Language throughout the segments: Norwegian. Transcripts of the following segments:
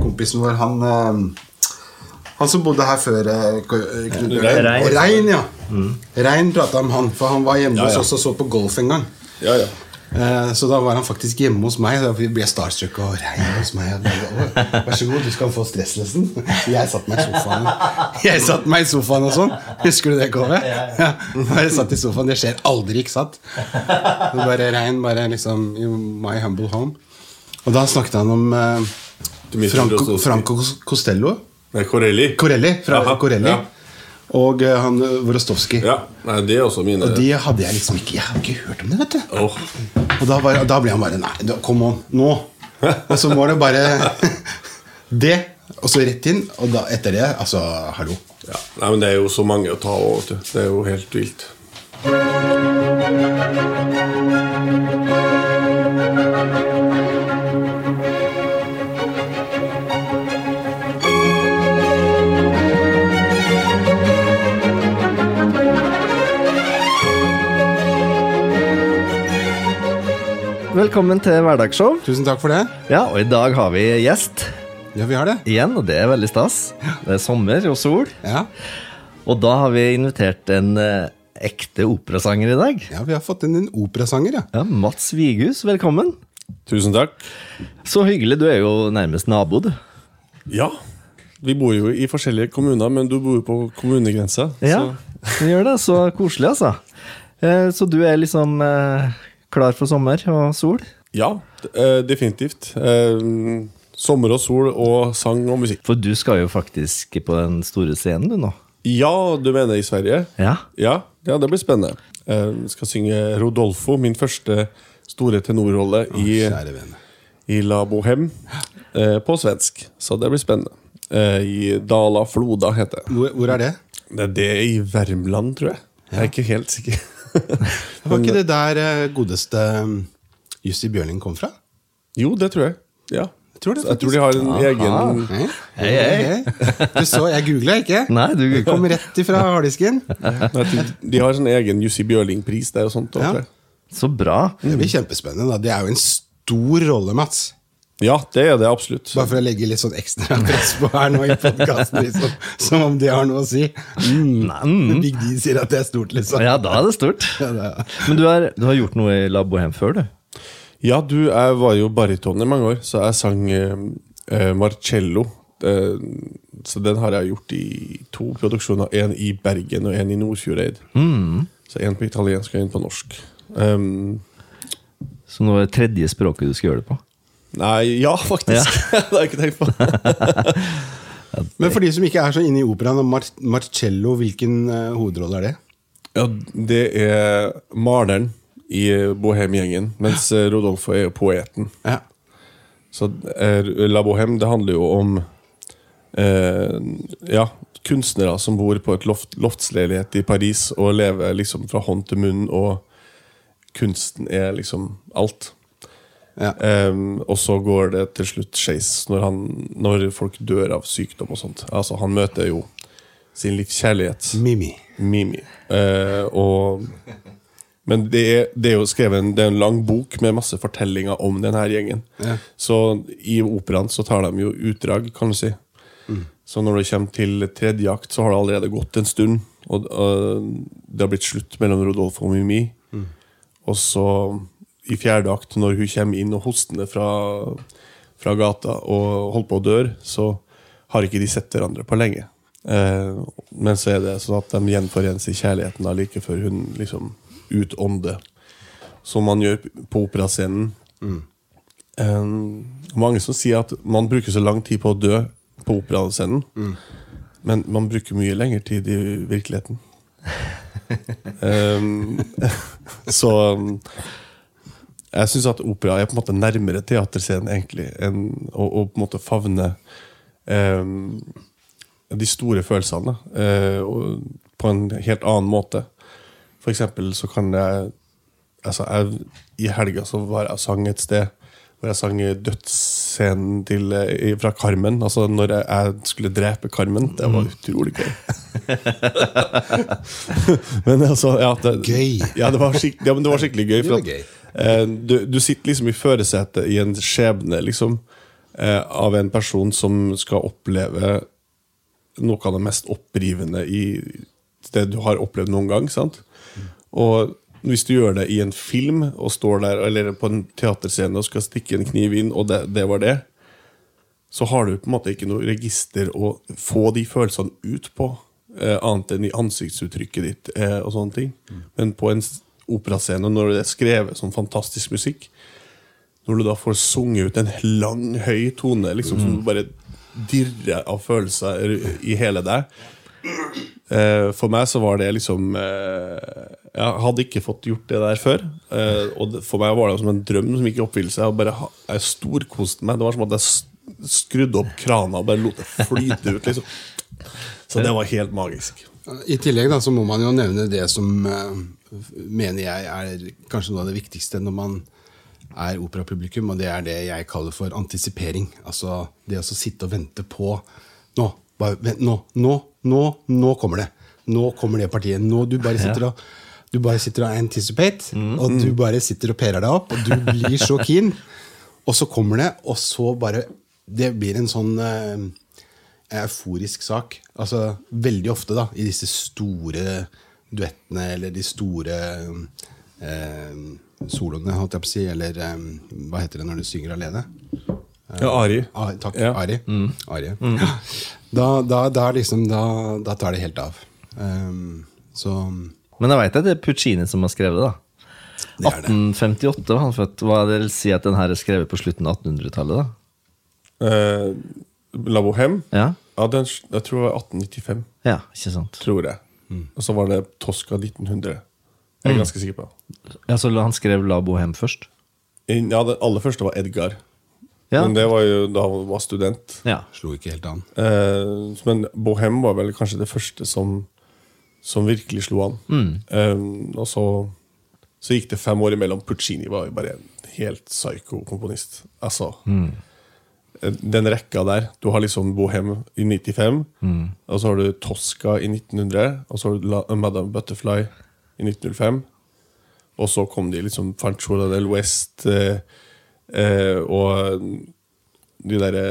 kompisen vår, han eh, Han som bodde her før eh, eh, Knut Bjørn. Rein. Rein, ja. Rein prata om han, for han var hjemme Ja, ja. hos oss og så på golf en gang. Ja, ja. Eh, Så da var han faktisk hjemme hos meg. Da ble jeg starstruck og rein hos meg. Og bare, «Å, Vær så god, du skal få stresslessen. Jeg satte meg i sofaen Jeg satt meg i sofaen og sånn. Husker du det, Kove? Ja. Jeg satt i sofaen. Det skjer aldri, ikke sant? Bare rein, bare liksom In my humble home. Og da snakket han om eh, Franco, Franco Costello. Nei, Corelli. Corelli. Fra Aha, Corelli. ja. Og eh, han eh, Vorostovski. Ja, nei, det er også mine Og de hadde jeg liksom ikke Jeg har ikke hørt om det, vet du. Oh. Og da, var, da ble han bare Nei, da- come on, nå! Og så var det bare det, og så rett inn. Og da, etter det, altså, hallo. Ja. Nei, men det er jo så mange å ta av. Det er jo helt vilt. Velkommen til hverdagsshow. Tusen takk for det. Ja, og i dag har vi gjest Ja, vi har det. igjen, og det er veldig stas. Det er sommer og sol. Ja, Og da har vi invitert en eh, ekte operasanger i dag. ja vi har fått inn en operasanger, ja. Ja, Mats Vighus, velkommen. Tusen takk. Så hyggelig. Du er jo nærmest nabo, du. Ja. Vi bor jo i forskjellige kommuner, men du bor jo på kommunegrensa. Ja, Så vi gjør det. Så koselig, altså. Eh, Så du er liksom eh, klar for sommer og sol? ja, eh, definitivt. Eh, Sommer og sol og sang og musikk. For du skal jo faktisk på den store scenen, du nå. Ja, du mener i Sverige? Ja. Ja, ja det blir spennende. Jeg skal synge Rodolfo, min første store tenorrolle i, Kjære venn. i La Bohème eh, på svensk. Så det blir spennende. Eh, I Dala Floda heter det. Hvor, hvor er det? Det er det i Värmland, tror jeg. Jeg er ikke helt sikker. Var ikke det der eh, godeste um, Jussi Bjørling kom fra? jo, det tror jeg. Ja. Jeg tror det, Jeg tror de har en egen Hei, Hei, hei. Du så, jeg googla ikke. Nei, du Kom rett ifra harddisken. De har sånn egen Jussi Bjørling-pris der og sånt. Ja. Så bra. Det blir kjempespennende. da Det er jo en stor rolle, Mats. Ja, det er det absolutt. Bare for å legge litt sånn ekstra press på her nå i podkasten, liksom. Som om de har noe å si. Mm. Big D sier at det er stort, liksom. Ja, da er det stort. Ja, det er- Men du har, du har gjort noe i La Bohème før, du? Ja, du, jeg var jo baryton i mange år, så jeg sang eh, eh, Marcello. Eh, så den har jeg gjort i to produksjoner. En i Bergen og en i Nordfjordeid. Så en på italiensk og en på norsk. Um, Så nå er det tredje språket du skal gjøre det på? Nei, ja, faktisk! det har jeg ikke tenkt på. Men for de som ikke er så inne i operaen, Mar Marcello, hvilken uh, hovedrolle er det? Ja, det er maleren i Bohem-gjengen, mens eh, Rodolfo er jo poeten. Ja. Så eh, La Bohem, det handler jo om eh, ja, kunstnere som bor på et loft, loftsleilighet i Paris og lever liksom fra hånd til munn, og kunsten er liksom alt. Ja. Eh, og så går det til slutt skeis når, han- når folk dør av sykdom og sånt. Altså, han møter jo sin livskjærlighet. Mimi. Mimi. Uh, og, men det er, det er jo skrevet en, det er en lang bok med masse fortellinger om denne gjengen. Ja. Så i operaen så tar de jo utdrag, kan du si. Så når det kommer til tredje akt, så har det allerede gått en stund. Og, og det har blitt slutt mellom Rodolfo og Mimi. Og så i fjerde akt, når hun kommer inn og hostende fra, fra gata og holder på å dø, så har ikke de sett hverandre på lenge. Eh, men så er det sånn at de gjenforenes i kjærligheten da, like før hun liksom utånder. Som man gjør på operascenen. Eh, mange som sier at man bruker så lang tid på å dø på operascenen, men man bruker mye lengre tid i virkeligheten. Um, så jeg syns at opera er på en måte nærmere teaterscenen egentlig enn å, å på en måte favne um, de store følelsene eh, på en helt annen måte. For eksempel så kan jeg altså jeg, I helga så var jeg og sang et sted hvor jeg sang dødsscenen til, eh, fra Carmen. Altså når jeg, jeg skulle drepe Carmen. Det var utrolig gøy. men altså, ja, det, Gøy. Ja, det var, skikk, ja, men det var skikkelig gøy. For at, eh, du, du sitter liksom i førersetet i en skjebne, liksom. eh, av en person som skal oppleve noe av det mest opprivende i det du har opplevd noen gang. sant? Og hvis du gjør det i en film og står der, eller på en teaterscene og skal stikke en kniv inn, og det, det var det, så har du på en måte ikke noe register å få de følelsene ut på, eh, annet enn i ansiktsuttrykket ditt eh, og sånne ting. Men på en operascene, når det er skrevet sånn fantastisk musikk, når du da får sunget ut en lang, høy tone liksom, som du bare dirrer av følelser i hele deg eh, For meg så var det liksom eh, Jeg hadde ikke fått gjort det der før. Eh, og for meg var det som en drøm som gikk i oppfyllelse. Jeg, bare, jeg storkoste meg. Det var som at jeg skrudde opp krana og bare lot det flyte ut. liksom Så det var helt magisk. I tillegg da, så må man jo nevne det som mener jeg er kanskje noe av det viktigste når man er operapublikum, og det er det jeg kaller for antisipering. Altså det å sitte og vente på Nå, bare, nå, nå, nå, nå kommer det. Nå kommer det partiet. Nå Du bare sitter og du bare sitter og anticipate, og du bare sitter og perer deg opp, og du blir så keen. Og så kommer det, og så bare Det blir en sånn uh, euforisk sak. Altså, veldig ofte da, i disse store duettene, eller de store eh, soloene, holdt jeg på å si, eller eh, hva heter det når du synger alene? Ja, Ari. Ah, takk, Ja. Ari. Ari. Ja. Da, da, da, liksom, da, da tar det helt av. Um, så Men jeg veit det er Puccini som har skrevet det. da. Det er det. 1858 var han født. Hva det vil si at den her er skrevet på slutten av 1800-tallet? da? Eh, La Bohème? Ja, Ja, den, jeg tror det var 1895. ja ikke sant? Tror jeg. Og så var det Tosca 1900. Jeg er ganske sikker på. Ja, Så han skrev La Bohème først? Ja, Det aller første var Edgar. Ja. Men det var jo da han var student. Ja. slo ikke helt an. Eh, men Bohem var vel kanskje det første som, som virkelig slo an. Eh, og så, så gikk det fem år imellom. Puccini var jo bare en helt psyko komponist. Altså eh, Den rekka der. Du har liksom Bohem i 95, og så har du Tosca i 1900, og så har du La Madame Butterfly i 1905. Og så kom de liksom Fanchola del West eh, eh, og de derre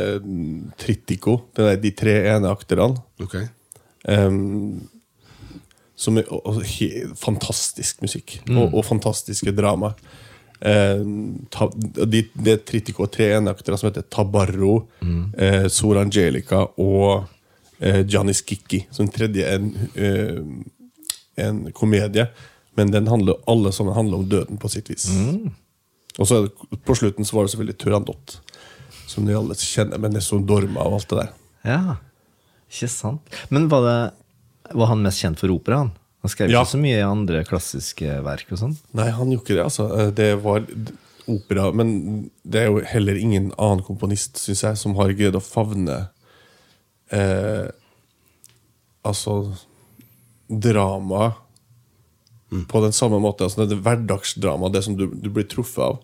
Trittico. De, der, de tre eneakterne. Ok. Um, som er og, og, fantastisk musikk. Og, og fantastiske drama. Um, ta, de, det Trittico og tre eneaktere som heter Tabarro, eh, Sor Angelica og eh, Giannis Kikki. Som tredje en, eh, en komedie. Men den handler, alle sånne handler om døden på sitt vis. Og så det, på slutten så var det selvfølgelig Turandot, som de alle kjenner, med Nesson Dorma og alt det der. ja. Ikke sant. Men var, det, var han mest kjent for opera? han? Han skrev Ja. ikke så mye andre klassiske verk og sånn? Nei, han gjorde ikke det, altså. Eh, Det var opera, men det er jo heller ingen annen komponist, syns jeg, som har greid å favne eh, Altså drama på den samme måten. Altså det er hverdagsdrama, det som du, du blir truffet av.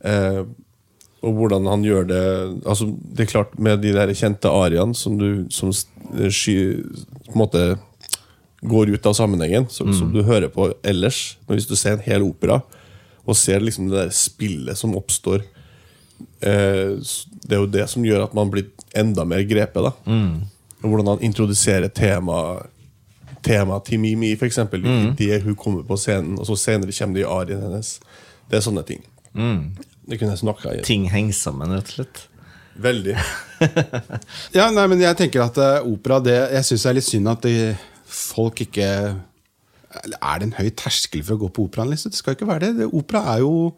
Eh, og hvordan han gjør det Altså Det er klart, med de der kjente ariaene som du som sky, på en måte går ut av sammenhengen, som, som du hører på ellers. Men hvis du ser en hel opera, og ser liksom det der spillet som oppstår eh, Det er jo det som gjør at man blir enda mer grepet. da Og Hvordan han introduserer tema Tema til Mimi, for eksempel, idet hun kommer på scenen, og så senere kommer det i arien hennes. Det er sånne ting. Det kunne jeg snakka i. Ting henger sammen, rett og slett. Veldig. Ja, nei, men jeg tenker at eh, opera det, Jeg syns det er litt synd at det, folk ikke Er det en høy terskel for å gå på operaen? Liksom? Det skal ikke være det. det opera er jo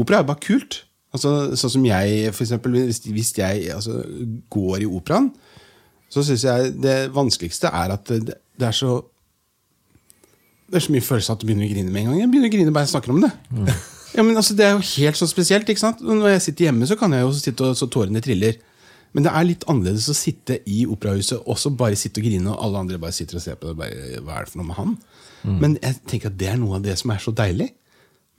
Opera er bare kult. Altså, sånn som jeg, for eksempel, hvis, hvis jeg altså, går i operaen, så syns jeg det vanskeligste er at det, det er så Det er så mye følelse at du begynner å grine med en gang. Jeg begynner å grine bare jeg snakker om det. Ja, men altså, Det er jo helt så spesielt. ikke sant? Når jeg sitter hjemme, så kan jeg jo sitte og så tårene triller. Men det er litt annerledes å sitte i operahuset og så bare sitte og grine, og alle andre bare sitter og ser på det. Bare, Hva er det for noe med han? Men jeg tenker at det er noe av det som er så deilig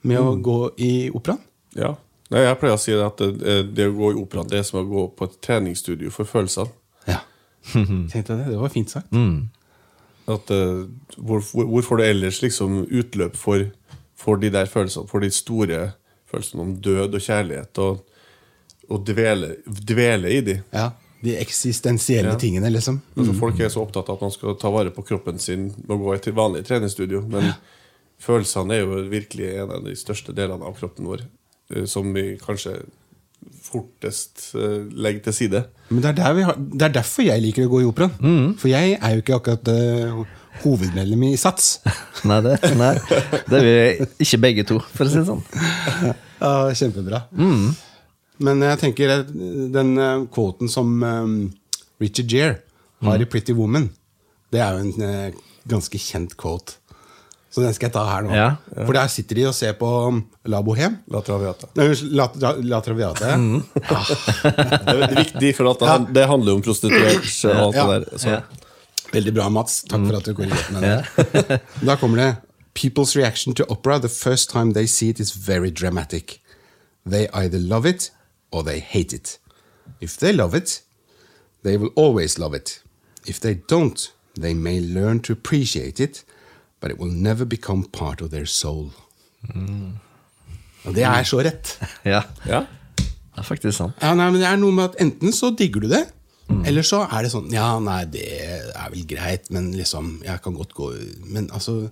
med å gå i operaen. Ja. Jeg pleier å si at det, det å gå i operaen det er som å gå på et treningsstudio for følelsene. Ja. Tenkte jeg det? Det var fint sagt. At, eh, hvor, hvor får du ellers liksom utløp for, for de der følelsene? For de store følelsene om død og kjærlighet og, å dvele, dvele i de. Ja, De eksistensielle Ja. tingene, liksom. Altså, folk er så opptatt av at man skal ta vare på kroppen sin og gå i vanlig treningsstudio, men følelsene er jo virkelig en av de største delene av kroppen vår, eh, som vi kanskje fortest eh, legger til side. Men det er, der vi har, det er derfor jeg liker å gå i operaen. For jeg er jo ikke akkurat uh, hovedmedlem i SATS. Nei, det, nei, det er vi ikke begge to, for å si det sånn. Ja, kjempebra. Men jeg tenker den kvoten quoten som eh, Richard Gere har i Pretty Woman, det er jo en eh, ganske kjent quote. Så den skal jeg ta her nå. Ja. For der sitter de og ser på um, La Bohème. La Traviata. Nei, La, La, La Traviata. ja. Det er viktig, for at det, han- det handler jo om prostituert og alt Ja. det der. Så. Ja. Veldig bra, Mats. Takk for at du korrigerte meg. der. Da kommer det People's reaction to opera the first time they see it is very dramatic. They either love it or they hate it. If they love it, they will always love it. If they don't, they may learn to appreciate it, but it will never become part of their soul. Og det er så rett. Ja, Ja. det er faktisk sant. Ja, nei, men det er noe med at Enten så digger du det, eller så er det sånn Ja, nei, det er vel greit, men liksom Jeg kan godt gå Men altså,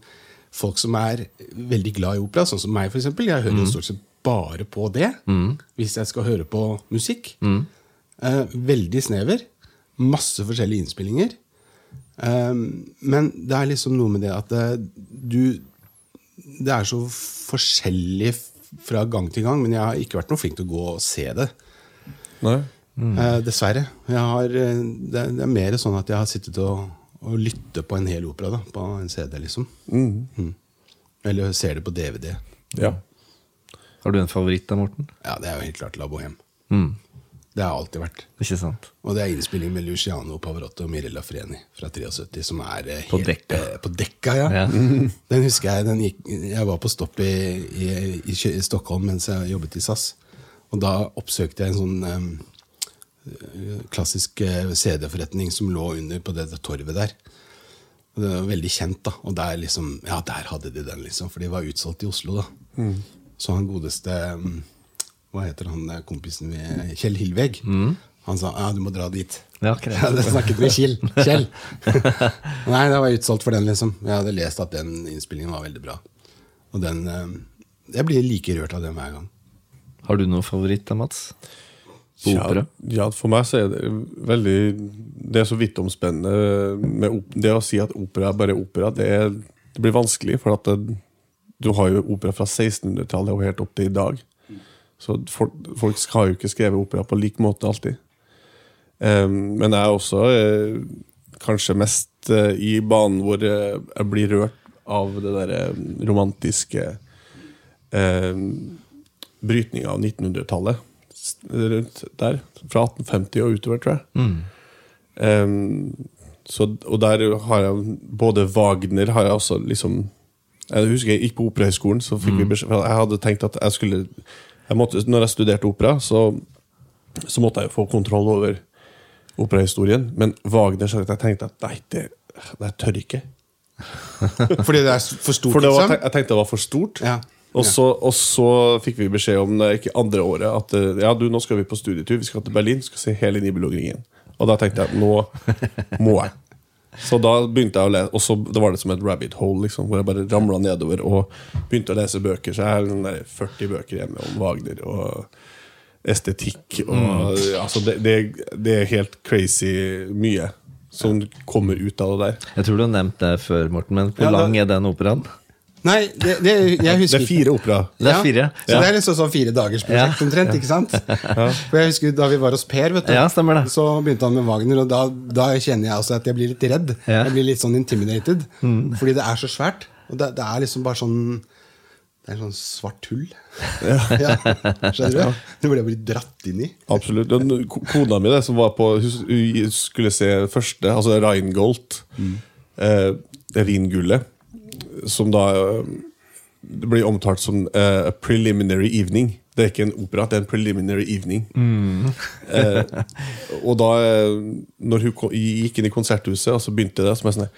folk som er veldig glad i opera, sånn som meg, for eksempel, jeg hører mm. stort sett bare på det hvis jeg skal høre på musikk. Eh, veldig snever. Masse forskjellige innspillinger. Eh, men det er liksom noe med det at eh, du Det er så forskjellig fra gang til gang, men jeg har ikke vært noe flink til å gå og se det. Nei? Eh, dessverre. Jeg har, eh, det, er- det er mer sånn at jeg har sittet og, og lyttet på en hel opera da, på en CD, liksom. Mm. Eller ser det på DVD. Ja. Har du en favoritt da, Morten? Ja, det er jo helt klart La Bohème. Mm. Det har alltid vært. Ikke sant? Og det er innspilling med Luciano Pavarotti og Mirella Freni fra 73, som er helt, På dekka. eh, På dekka, ja. Ja. Den husker jeg. Den gikk, jeg var på stopp i, i, i, i Stockholm mens jeg jobbet i SAS. Og da oppsøkte jeg en sånn um, klassisk eh, CD-forretning som lå under på det, det torvet der. Og det var veldig kjent, da. Og der liksom, ja, der hadde de den, liksom. For de var utsolgt i Oslo, da. Så han godeste mm, Hva heter han eh, kompisen med Kjell Hillveg? Han sa ja, du må dra dit. Ja. Jeg hadde snakket med Kjell. Kjell. Nei, det var utsolgt for den, liksom. Jeg hadde lest at den innspillingen var veldig bra. Og den eh, Jeg blir like rørt av den hver gang. Har du noen favoritt da, Mats? Ja, ja, for meg så er det veldig Det er så vittomspennende med Det å si at opera er bare opera, det, er, det blir vanskelig. For at det, du har jo opera fra 1600-tallet og helt opp til i dag. Så folk, folk har jo ikke skrevet opera på lik måte alltid. Um, men jeg er også eh, kanskje mest eh, i banen hvor eh, jeg blir rørt av det derre romantiske eh, brytninga av 1900-tallet. Rundt der. Fra 1850 og utover, tror jeg. Em, så, og der har jeg både Wagner har jeg også liksom Jeg husker jeg gikk på Operahøgskolen, så fikk vi beskjed Jeg hadde tenkt at jeg skulle jeg måtte, Når jeg studerte opera, så, så måtte jeg få kontroll over operahistorien. Men Wagner sa at jeg tenkte at nei, det, det tør ikke. Fordi det er for stort, For det var, liksom? jeg tenkte det var for stort. Ja. Og, så, og så fikk vi beskjed om det ikke andre året at ja, du, nå skal vi på studietur. Vi skal til Berlin skal se hele Nibelungringen. Og da tenkte jeg nå må jeg. Så da begynte jeg å lese, og så det var det som et rabbit hole, liksom, hvor jeg bare ramla nedover og begynte å lese bøker. Så jeg har sånn 40 bøker hjemme om Wagner og estetikk. Og, altså, det, det, det er helt crazy mye som kommer ut av det der. Jeg tror du har nevnt det før, Morten, men hvor Ja, det, lang er den operaen? Nei, det, det, jeg Det er fire opera Det er fire. Så det er liksom sånn fire dagers prosjekt Ja. omtrent, ikke sant? For jeg husker Da vi var hos Per, vet du Ja, stemmer det. så begynte han med Wagner, og da, da kjenner jeg også at jeg blir litt redd. Ja. Jeg blir litt sånn intimidated, fordi det er så svært. Og det, det er liksom bare sånn Det er sånn svart hull. Ja. Skjønner du? Du blir bare dratt inn i. Absolutt. Den Kona mi det, som var på Hun skulle se første, altså Rheingold. Eh, Rhingullet. Som da eh, det blir omtalt som uh, a preliminary evening. Det er ikke en opera, det er en preliminary evening. Eh, og da eh, Når hun gikk inn i konserthuset, og så begynte det, så var jeg sånn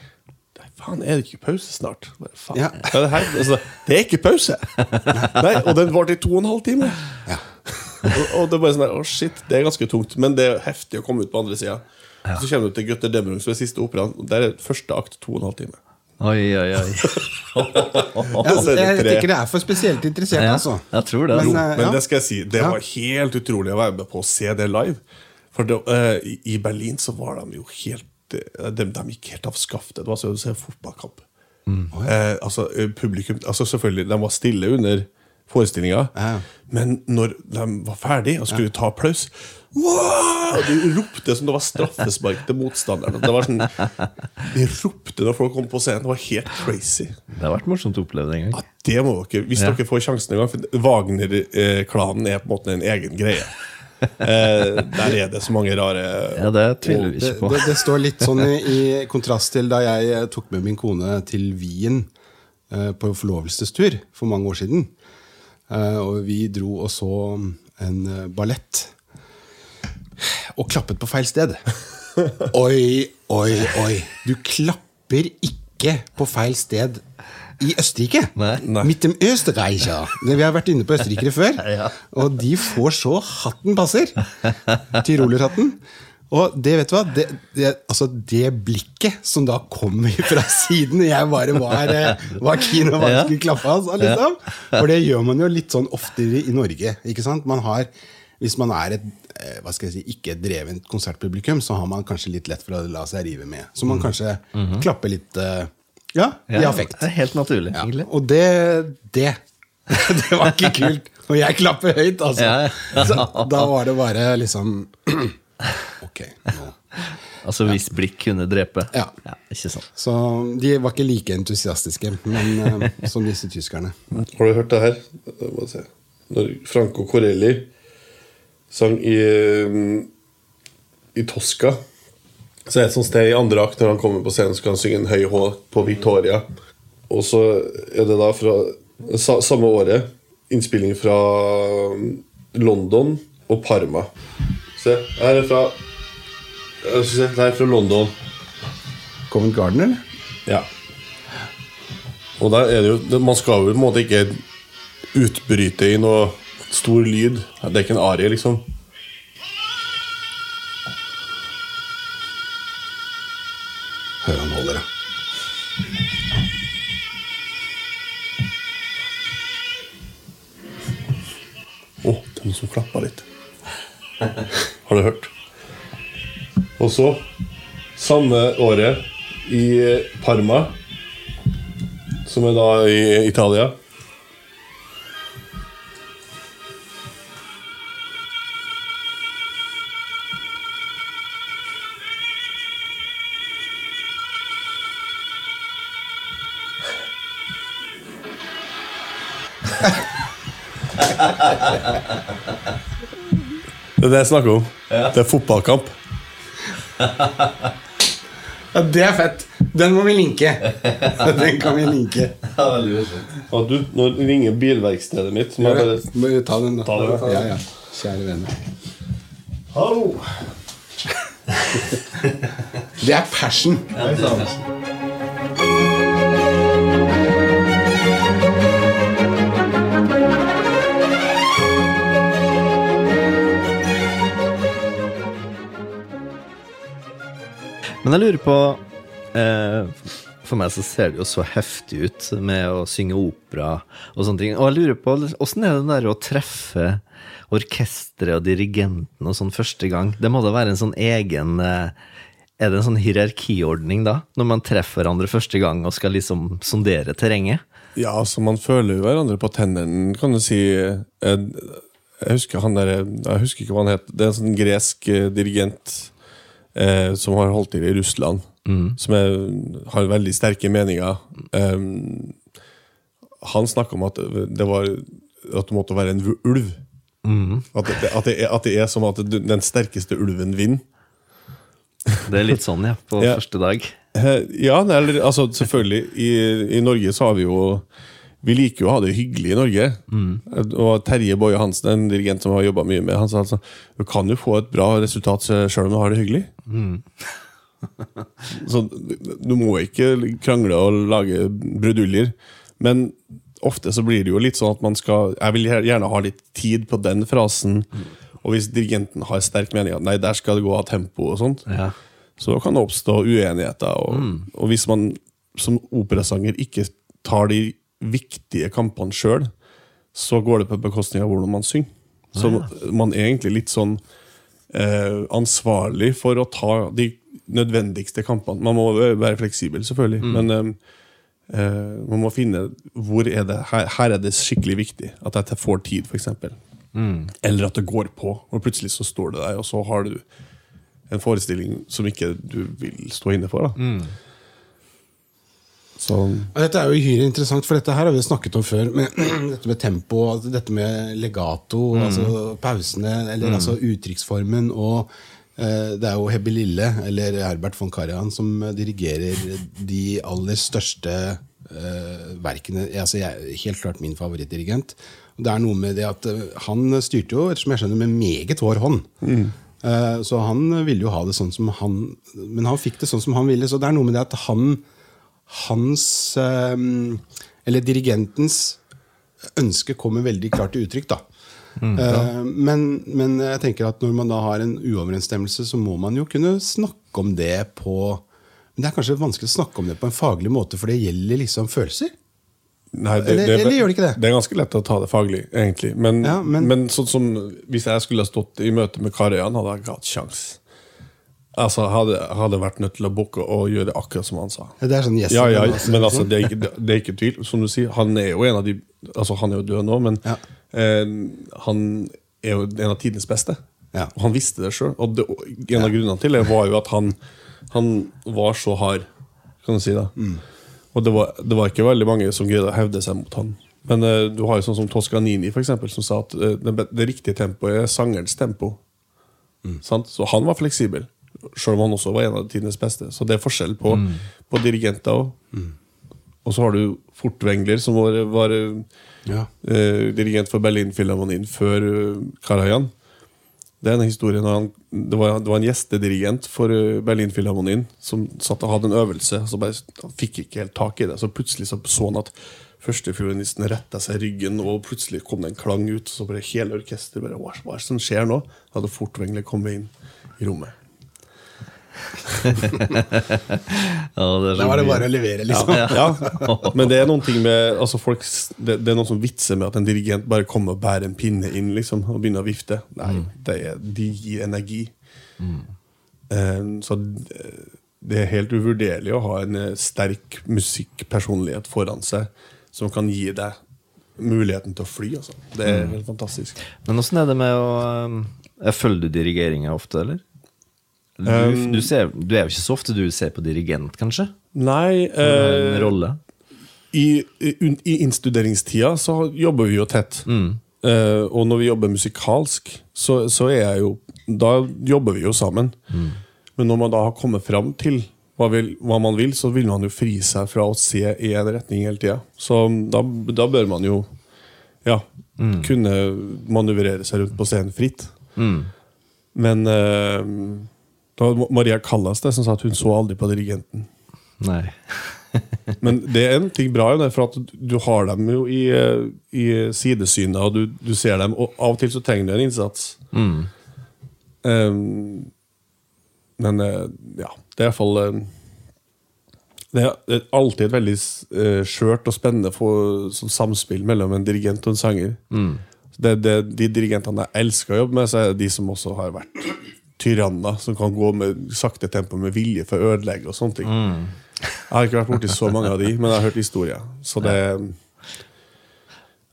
Nei, faen, er det ikke pause snart? Faen, Ja. er det, her? Altså, det er ikke pause! Nei, og den varte i to og en halv time. Ja. Og, og det er bare sånn der, å shit, det er ganske tungt, men det er heftig å komme ut på andre sida. Så kommer du til Gutter Demmerung, som er siste operaen. Der er første akt to og en halv time. Oi, oi, oi. jeg, jeg tenker det er for spesielt interessert, Ja, altså. jeg tror det. Men, altså. eh, Men det skal jeg si, det Ja. var helt utrolig å være med på å se det live. For det, uh, i- Berlin så var de jo helt eh, de, de gikk helt av skaftet. Det var som å se fotballkamp. Eh, altså, eh, publikum altså Selvfølgelig, de var stille under forestillinga, Ja. men når de var ferdig og skulle ta applaus wow! De ropte som det var straffespark til motstanderen. Det var sånn, de ropte når folk kom på scenen. Det var helt crazy. Det har vært morsomt å oppleve det en Ja, gang. det må dere, Hvis Ja. dere får sjansen en gang. For Wagner-klanen er på en måte en egen greie. Eh, der er det så mange rare Ja, det tviler vi ikke på. det, det står litt sånn i, i kontrast til da jeg tok med min kone til Wien eh, på forlovelsestur for mange år siden. Eh, og vi dro og så en eh, ballett. Og klappet på feil sted. Oi, oi, oi. Du klapper ikke på feil sted i Østerrike. Nei. Nei. Midt im Österreicher. Vi har vært inne på østerrikere før. Og de får så hatten passer. Tyrolerhatten. Og det vet du hva, det, det, altså det blikket som da kommer fra siden Jeg bare var, eh, var keen og bare skulle klappe av, altså, liksom. For det gjør man jo litt sånn oftere i Norge. ikke sant? Man har, Hvis man er et eh, hva skal jeg si, ikke et drevent konsertpublikum, så har man kanskje litt lett for å la seg rive med. Så man kanskje klapper litt eh, ja, i Ja, affekt. Det er helt naturlig, Ja, egentlig. og det det, det var ikke kult. Og jeg klapper høyt, altså. Ja. Så, da var det bare liksom Ok. Nå. Altså hvis blikk kunne drepe. Ja. ikke sant. Så de var ikke like entusiastiske men, eh, som disse tyskerne. Har du hørt det her? Se. Når Franco Corelli sang i, um, i Tosca Så er det et sånt sted i andre akt når han kommer på scenen, så kan han synge en høy H på Victoria. Og så er det da fra samme året innspilling fra London og Parma. Se, her er fra se, Her er fra London. Covent Garden, eller? Ja. Og der er det jo Man skal jo på en måte ikke utbryte i noe stor lyd. Det er ikke en arie, liksom. Hør han holder, ja. Å, den som klappa litt. Har du hørt? Og så, samme året, i Parma, som er da i Italia Det er det jeg snakker om. Det er fotballkamp. Ja, det er fett! Den må vi linke. Den kan vi linke. Ja, du, nå ringer bilverkstedet mitt. Må jeg bare Må vi ta den, da? Ta den, ta den. Ja, ja. Kjære venner. Hallo! Det er passion. Men jeg lurer på eh, For meg så ser det jo så heftig ut med å synge opera og sånne ting. Og jeg lurer på åssen er det der å treffe orkesteret og dirigenten og sånn første gang? Det må da være en sånn egen eh, Er det en sånn hierarkiordning da? Når man treffer hverandre første gang og skal liksom sondere terrenget? Ja, altså man føler jo hverandre på tennene, kan du si. Jeg, jeg husker han der, jeg husker ikke hva han het. Det er en sånn gresk eh, dirigent eh, som har holdt til i Russland. Som er, har veldig sterke meninger. Um, han snakka om at det var At det måtte være en ulv. ulv. At, det, at, det er, at det er som at den sterkeste ulven vinner. Det er litt sånn, ja, på Ja. første dag. Eh, Ja, det er, altså selvfølgelig. I, I Norge så har vi jo Vi liker jo å ha det hyggelig i Norge. Mm. Og Terje Boje Hansen, en dirigent som har jobba mye med, han sa altså du kan jo få et bra resultat sjøl om du har det hyggelig. så du må ikke krangle og lage bruduljer. Men ofte så blir det jo litt sånn at man skal Jeg vil gjerne ha litt tid på den frasen. Og hvis dirigenten har sterk mening at nei, der skal det gå av tempo, og sånt, Ja. så kan det oppstå uenigheter. Og, og hvis man som operasanger ikke tar de viktige kampene sjøl, så går det på bekostning av hvordan man synger. Så man er egentlig litt sånn eh, ansvarlig for å ta de nødvendigste kampene. Man må være fleksibel, selvfølgelig, men eh, eh, man må finne hvor er det her, her er det skikkelig viktig at jeg får tid, f.eks. Eller at det går på, og plutselig så står det der, og så har du en forestilling som ikke du vil stå inne for. Da. Så Dette er jo uhyre interessant, for dette her har vi snakket om før. Med, dette med tempo, dette med legato, altså pausene, eller altså uttrykksformen. Og eh, det er jo Hebbe Lille, eller Herbert von Karajan, som dirigerer de aller største eh, verkene. Altså, jeg er helt klart min favorittdirigent. Det er noe med det at eh, Han styrte jo, ettersom jeg skjønner, med meget vår hånd. Eh, Så han ville jo ha det sånn som han Men han fikk det sånn som han ville. Så det er noe med det at han hans eh, Eller dirigentens ønske kommer veldig klart til uttrykk. da. Eh, men, men jeg tenker at når man da har en uoverensstemmelse, så må man jo kunne snakke om det på Men det er kanskje vanskelig å snakke om det på en faglig måte, for det gjelder liksom følelser? Nei, Eller- eller gjør det ikke det? Det er ganske lett å ta det faglig, egentlig. Men, Ja, men- men, sånn som hvis jeg skulle ha stått i møte med Karajan, hadde jeg ikke hatt sjans. Altså, hadde, hadde vært nødt til å booke og gjøre akkurat som han sa. Det er sånn yes, Ja, ja, altså, men altså, det er, ikke, det er ikke tvil. Som du sier, han er jo en av de Altså, han er jo død nå, men Ja. eh, han er jo en av tidenes beste. Ja. Og han visste det sjøl. Og det, en av grunnene til det var jo at han, han var så hard, kan du si. da Mm. Og det var, det var ikke veldig mange som greide å hevde seg mot han. Men eh, du har jo sånn som Toscanini, for eksempel, som sa at eh, det, det riktige tempoet er sangerens tempo. Mm. Sant? Så han var fleksibel, sjøl om han også var en av tidenes beste. Så det er forskjell på, Mm. på dirigenter òg. Og så har du Fortwengler, som var, var Ja. eh, dirigent for Berlinfilharmonien før uh, Karajan. Det er en historie når han, det, var, det var en gjestedirigent for uh, Berlinfilharmonien som satt og hadde en øvelse. Så bare, han fikk ikke helt tak i det. Så plutselig så, så han at førstefiolinisten retta seg ryggen, og plutselig kom det en klang ut. Så bare hele orkesteret bare Hva hva er det som skjer nå? Da hadde Fortwengler kommet inn i rommet. Ja, det Da var det bare å levere, liksom. Ja, men det er noen ting med altså folk, det, det er noen som vitser med at en dirigent bare kommer og bærer en pinne inn liksom, og begynner å vifte. Nei, det er, de gir energi. Eh, så det er helt uvurderlig å ha en eh, sterk musikkpersonlighet foran seg som kan gi deg muligheten til å fly. Altså. Det er helt fantastisk. Men åssen er det med å um, Følger du dirigeringa ofte, eller? Du, Um, du, ser, du er jo ikke så ofte du ser på dirigent, kanskje? Nei, Uh, en rolle? i, i, i innstuderingstida så jobber vi jo tett. Eh, og når vi jobber musikalsk, så, så er jeg jo Da jobber vi jo sammen. Men når man da har kommet fram til hva, vil, hva man vil, så vil man jo fri seg fra å se i en retning hele tida. Så da, da bør man jo ja, kunne manøvrere seg rundt på scenen fritt. Men eh, det var Maria Callas det som sa at hun så aldri på dirigenten. Nei. Men det er en ting bra for at du har dem jo i, eh, i sidesynet, og du, du ser dem, og av og til så trenger du en innsats. Um, men eh, ja, det er iallfall um, Det er- alltid et veldig skjørt og spennende for, sånn samspill mellom en dirigent og en sanger. Det, det, de dirigentene jeg elsker å jobbe med, så er det de som også har vært tyranner, som kan gå med sakte tempo med vilje for å ødelegge og sånne ting. Jeg har ikke vært borti så mange av de, men jeg har hørt historier. Så det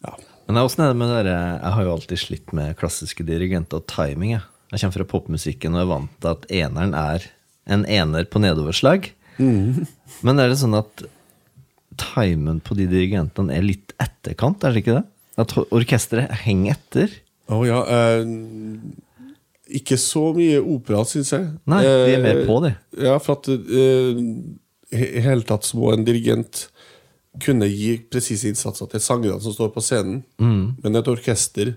Ja. Men åssen er det med dere Jeg har jo alltid slitt med klassiske dirigenter og timing. Jeg, jeg kommer fra popmusikken og er vant til at eneren er en ener på nedoverslag. Men er det sånn at timen på de dirigentene er litt etterkant, er det ikke det? At orkesteret henger etter? Å ja eh, Ikke så mye opera, syns jeg. Nei, de er mer Eh, på, de. Ja, for at eh, I hele tatt så må en dirigent kunne gi presise innsatser til sangerne som står på scenen. Men et orkester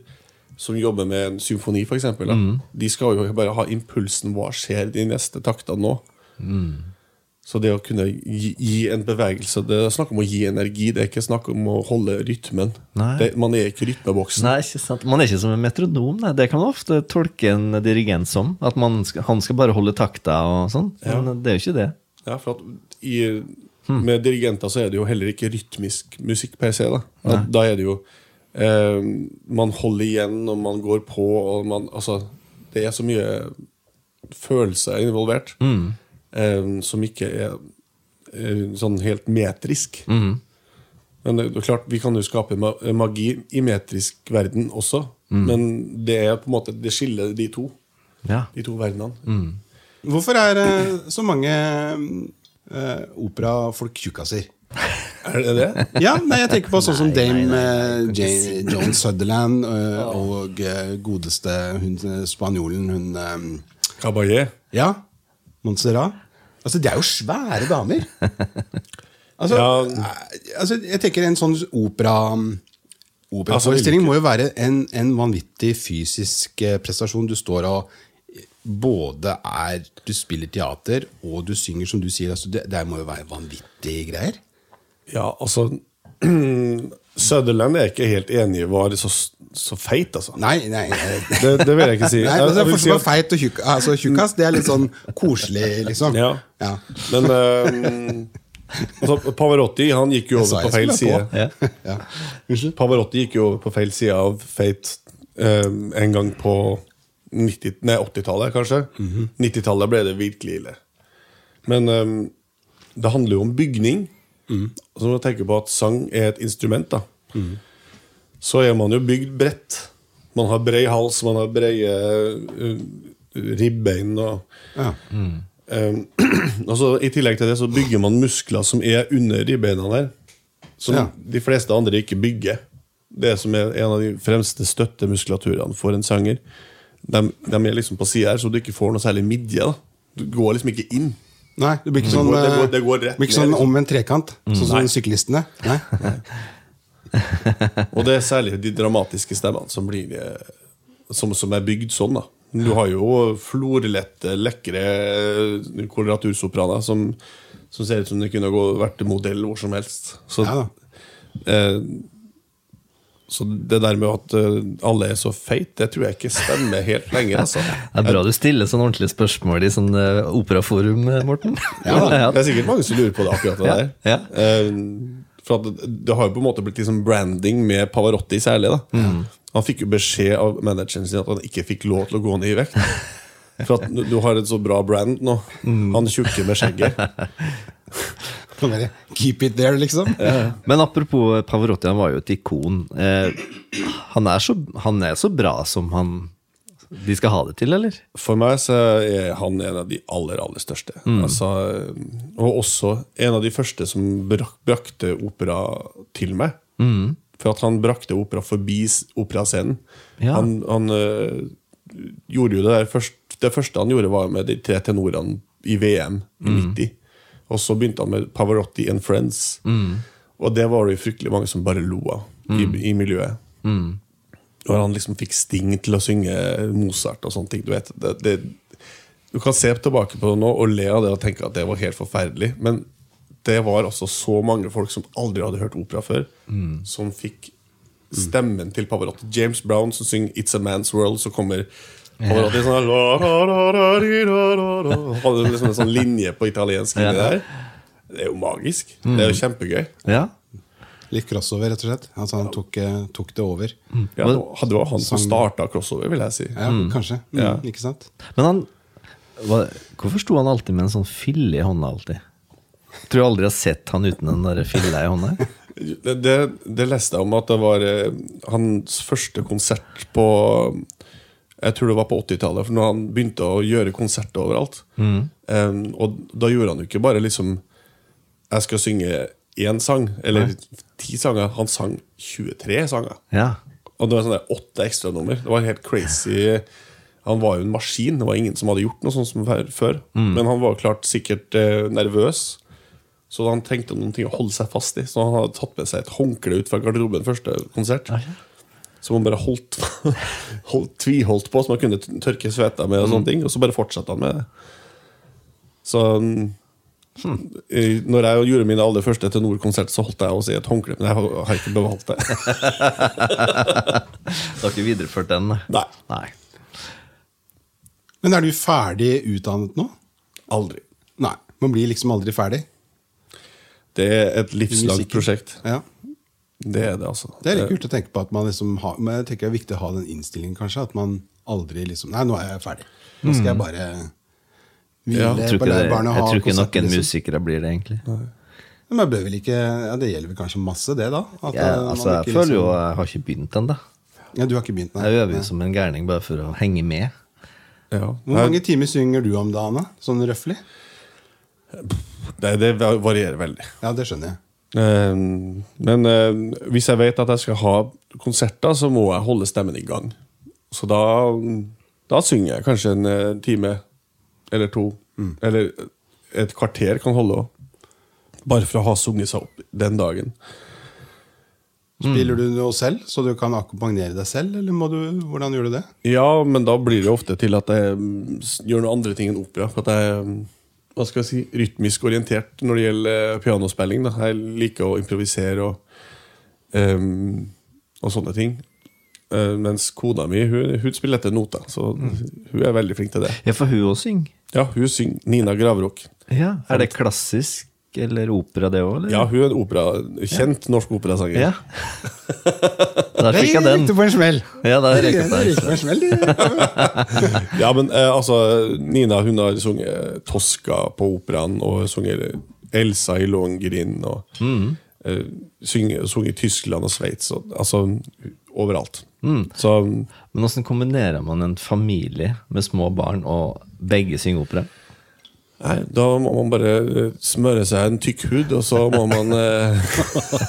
som jobber med en symfoni, f.eks., eksempel de skal jo bare ha impulsen. Hva skjer de neste taktene nå? Så det å kunne gi, gi en bevegelse Det er snakk om å gi energi, det er ikke snakk om å holde rytmen. Det, man er ikke rytmeboksen. Nei, ikke sant. Man er ikke som en metronom. Nei. Det kan man ofte tolke en dirigent som. At man skal, han skal bare holde takta og sånn. Men det er jo ikke det. Ja, for at i, Med dirigenter så er det jo heller ikke rytmisk musikk per se. Da, da er det jo eh, Man holder igjen, og man går på, og man Altså, det er så mye følelser involvert eh, som ikke er eh, sånn helt metrisk. Men det, er klart, vi kan jo skape magi i metrisk verden også, men det er på en måte Det skiller de to. Ja. De to verdenene. Hvorfor er eh, så mange uh, operafolk tjukkaser? Er det det? Ja, nei, jeg tenker på sånn som Dame eh, Jane, Joan Sutherland eh, og eh, godeste hun eh, spanjolen, hun eh, Caballé? Ja, Montserrat. Altså, de er jo svære damer. Altså, Ja. eh, altså jeg tenker en sånn opera Operaforestilling må jo være en, en vanvittig fysisk eh, prestasjon. Du står og både er Du spiller teater, og du synger, som du sier. Altså, det, det må jo være vanvittige greier. Ja, altså Sutherland er jeg ikke helt enig i var så, så feit, altså. Nei, nei, nei. Det, det vil jeg ikke si. Nei, men det er forskjell si på at- feit og tjukk. Altså, tjukkas det er litt sånn koselig, liksom. Ja. Ja. Men um, altså, Pavarotti han gikk jo over på feil side. Ja. Ja. Pavarotti gikk jo over på feil side av feit um, en gang på 80-tallet, kanskje. 90-tallet ble det virkelig ille. Men um, det handler jo om bygning. Altså når man tenker på at sang er et instrument, da, så er man jo bygd bredt. Man har bred hals, man har brede uh, ribbein og Ja. Um, altså, I tillegg til det så bygger man muskler som er under ribbeina der. Som Ja. de fleste andre ikke bygger. Det som er en av de fremste støttemuskulaturene for en sanger. De, de er liksom på sida her, så du ikke får noe særlig midje. da Du går liksom ikke inn. Nei, det blir ikke Det sånn, går- det går- eh, det går det ikke sånn omvendt trekant, sånn som syklistene. Nei? Og det er særlig de dramatiske stemmene som, blir, eh, som, som er bygd sånn. da Du har jo florlette, lekre eh, koloratursopraner som, som ser ut som de kunne gå, vært modell hvor som helst. Så Ja da. Eh, så det der med at eh, alle er så feite, det tror jeg ikke stemmer helt lenger. Altså. Det er bra du stiller sånne ordentlige spørsmål i sånn eh, operaforum, eh, Morten. Ja, det er sikkert mange som lurer på det akkurat det Ja, der. ja. For at det, har jo på en måte blitt liksom branding med Pavarotti særlig. Mm. Han fikk jo beskjed av manageren sin at han ikke fikk lov til å gå ned i vekt. For at du- du har et så bra brand nå. Mm. Han tjukke med skjegget. Keep it there, liksom. Men apropos Pavarotti, han var jo et ikon. Eh, han, er så, han er så bra som han de skal ha det til, eller? For meg så er han en av de aller, aller største. Mm. Altså, og også en av de første som brak, brakte opera til meg. Mm. For at han brakte opera forbi operascenen. Ja. Han, han øh, gjorde jo det der først, Det første han gjorde, var med de tre tenorene i VM i Mm. 90. Og så begynte han med Pavarotti and Friends. Mm. Og det var det jo fryktelig mange som bare lo av i, i miljøet. Mm. Og han liksom fikk Sting til å synge Mozart og sånne ting. Du vet, det, det, du kan se tilbake på det nå og le av det og tenke at det var helt forferdelig. Men det var altså så mange folk som aldri hadde hørt opera før, som fikk stemmen til Pavarotti. James Brown som synger 'It's a Man's World', så kommer Sånn la, la, la, di, la, la, la. Hadde liksom en sånn linje på italiensk inni der. Det er jo magisk. Det er jo kjempegøy. Ja. Litt crossover, rett og slett. Altså, han tok, eh, tok det over. Ja, det var- det var han som starta crossover, vil jeg si. Ja, kanskje. Mm, Ja. Ikke sant? Men han hva, Hvorfor sto han alltid med en sånn fille i hånda? alltid? Tror jeg aldri har sett han uten den der filla i hånda. Det, det, det leste jeg om at det var eh, hans første konsert på Jeg tror det var på 80-tallet, for når han begynte å gjøre konserter overalt. Eh, og da gjorde han jo ikke bare liksom Jeg skal synge én sang, eller ti sanger. Han sang 23 sanger. Ja. Og det var sånne åtte ekstranummer. Det var helt crazy. Han var jo en maskin. Det var ingen som hadde gjort noe sånt som før- Mm. Men han var klart sikkert eh, nervøs. Så han trengte noen ting å holde seg fast i. Så han hadde tatt med seg et håndkle ut fra garderoben første konsert. Som han bare holdt, holdt tviholdt på, som han kunne tørke sveta med. Og sånne ting Og så bare fortsatte han med det. Så mm, Eh, Når jeg gjorde min aller første tenorkonsert, så holdt jeg også i et håndkle, men jeg har har ikke bevalgt det. Du har ikke videreført den? Nei. Nei. Men er du ferdig utdannet nå? Aldri. Nei. Man blir liksom aldri ferdig. Det er et livslangt prosjekt. Ja. Det er det, altså. Det er litt kult å tenke på at man liksom har Men jeg tenker det er viktig å ha den innstillingen, kanskje. At man aldri liksom Nei, nå er jeg ferdig. Nå skal jeg bare hvile Ja, Jeg tror ikke, det, laurbærene jeg tror ikke konserten, noen liksom. musikere blir det, egentlig. Men bør vel ikke Ja, det gjelder vel kanskje masse, det, da? At, Ja, eh, man altså, jeg føler jo liksom- jeg har ikke begynt ennå. Ja, du har ikke begynt, nei. Jeg øver jo som en gærning bare for å henge med. Ja. Hvor mange timer synger du om dagen, da? Sånn røftlig? Det, det varierer veldig. Ja, det skjønner jeg. Eh, Men eh, hvis jeg vet at jeg skal ha konserter, så må jeg holde stemmen i gang. Så da, da synger jeg kanskje en eh, time eller to. Eller et kvarter kan holde òg. Bare for å ha sunget seg opp den dagen. Spiller du noe selv, så du kan akkompagnere deg selv, eller må du, hvordan gjør du det? Ja, men da blir det ofte til at jeg mm, gjør noen andre ting enn opera. For at jeg mm, hva skal jeg si, rytmisk orientert når det gjelder eh, pianospilling. Da. Jeg liker å improvisere og, um, og sånne ting. Uh, mens kona mi hun, hun spiller etter noter, så hun er veldig flink til det. Ja, for hun også synger. Ja, hun synger Nina Gravrock. Ja. Er det klassisk eller opera, det òg? Ja, hun er en opera, kjent norsk operasanger. ja. Der fikk jeg den. på en smell. Ja, der Det på en smell. Ja, men eh, altså Nina hun har sunget Tosca på operaen, og sunget Elsa i Lohengrin, og eh, synger- sunget Tyskland og Sveits, altså overalt. Så Men hvordan kombinerer man en familie med små barn og begge synger opera? Nei, da må man bare eh, smøre seg en tykk hud, og så må man eh,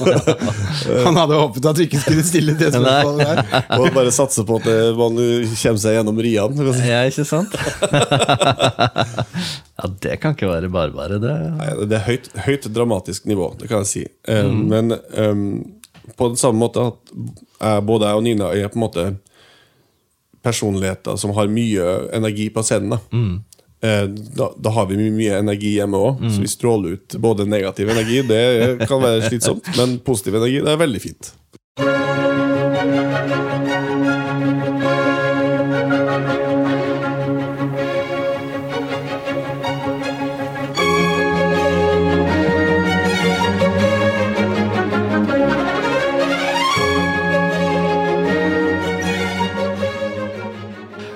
Han hadde håpet at du ikke skulle stille det spørsmålet der. og bare satse på at eh, man kommer seg gjennom riene. Ja, ikke sant? ja, det kan ikke være bare bare, det. Nei, det er høyt, høyt dramatisk nivå, det kan jeg si. Mm. Men um, på den samme måte at jeg, både jeg og Nina er på en måte personligheter som har mye energi på scenen. Eh, da, da har vi mye, energi hjemme òg, så vi stråler ut både negativ energi, det kan være slitsomt, men positiv energi, det er veldig fint.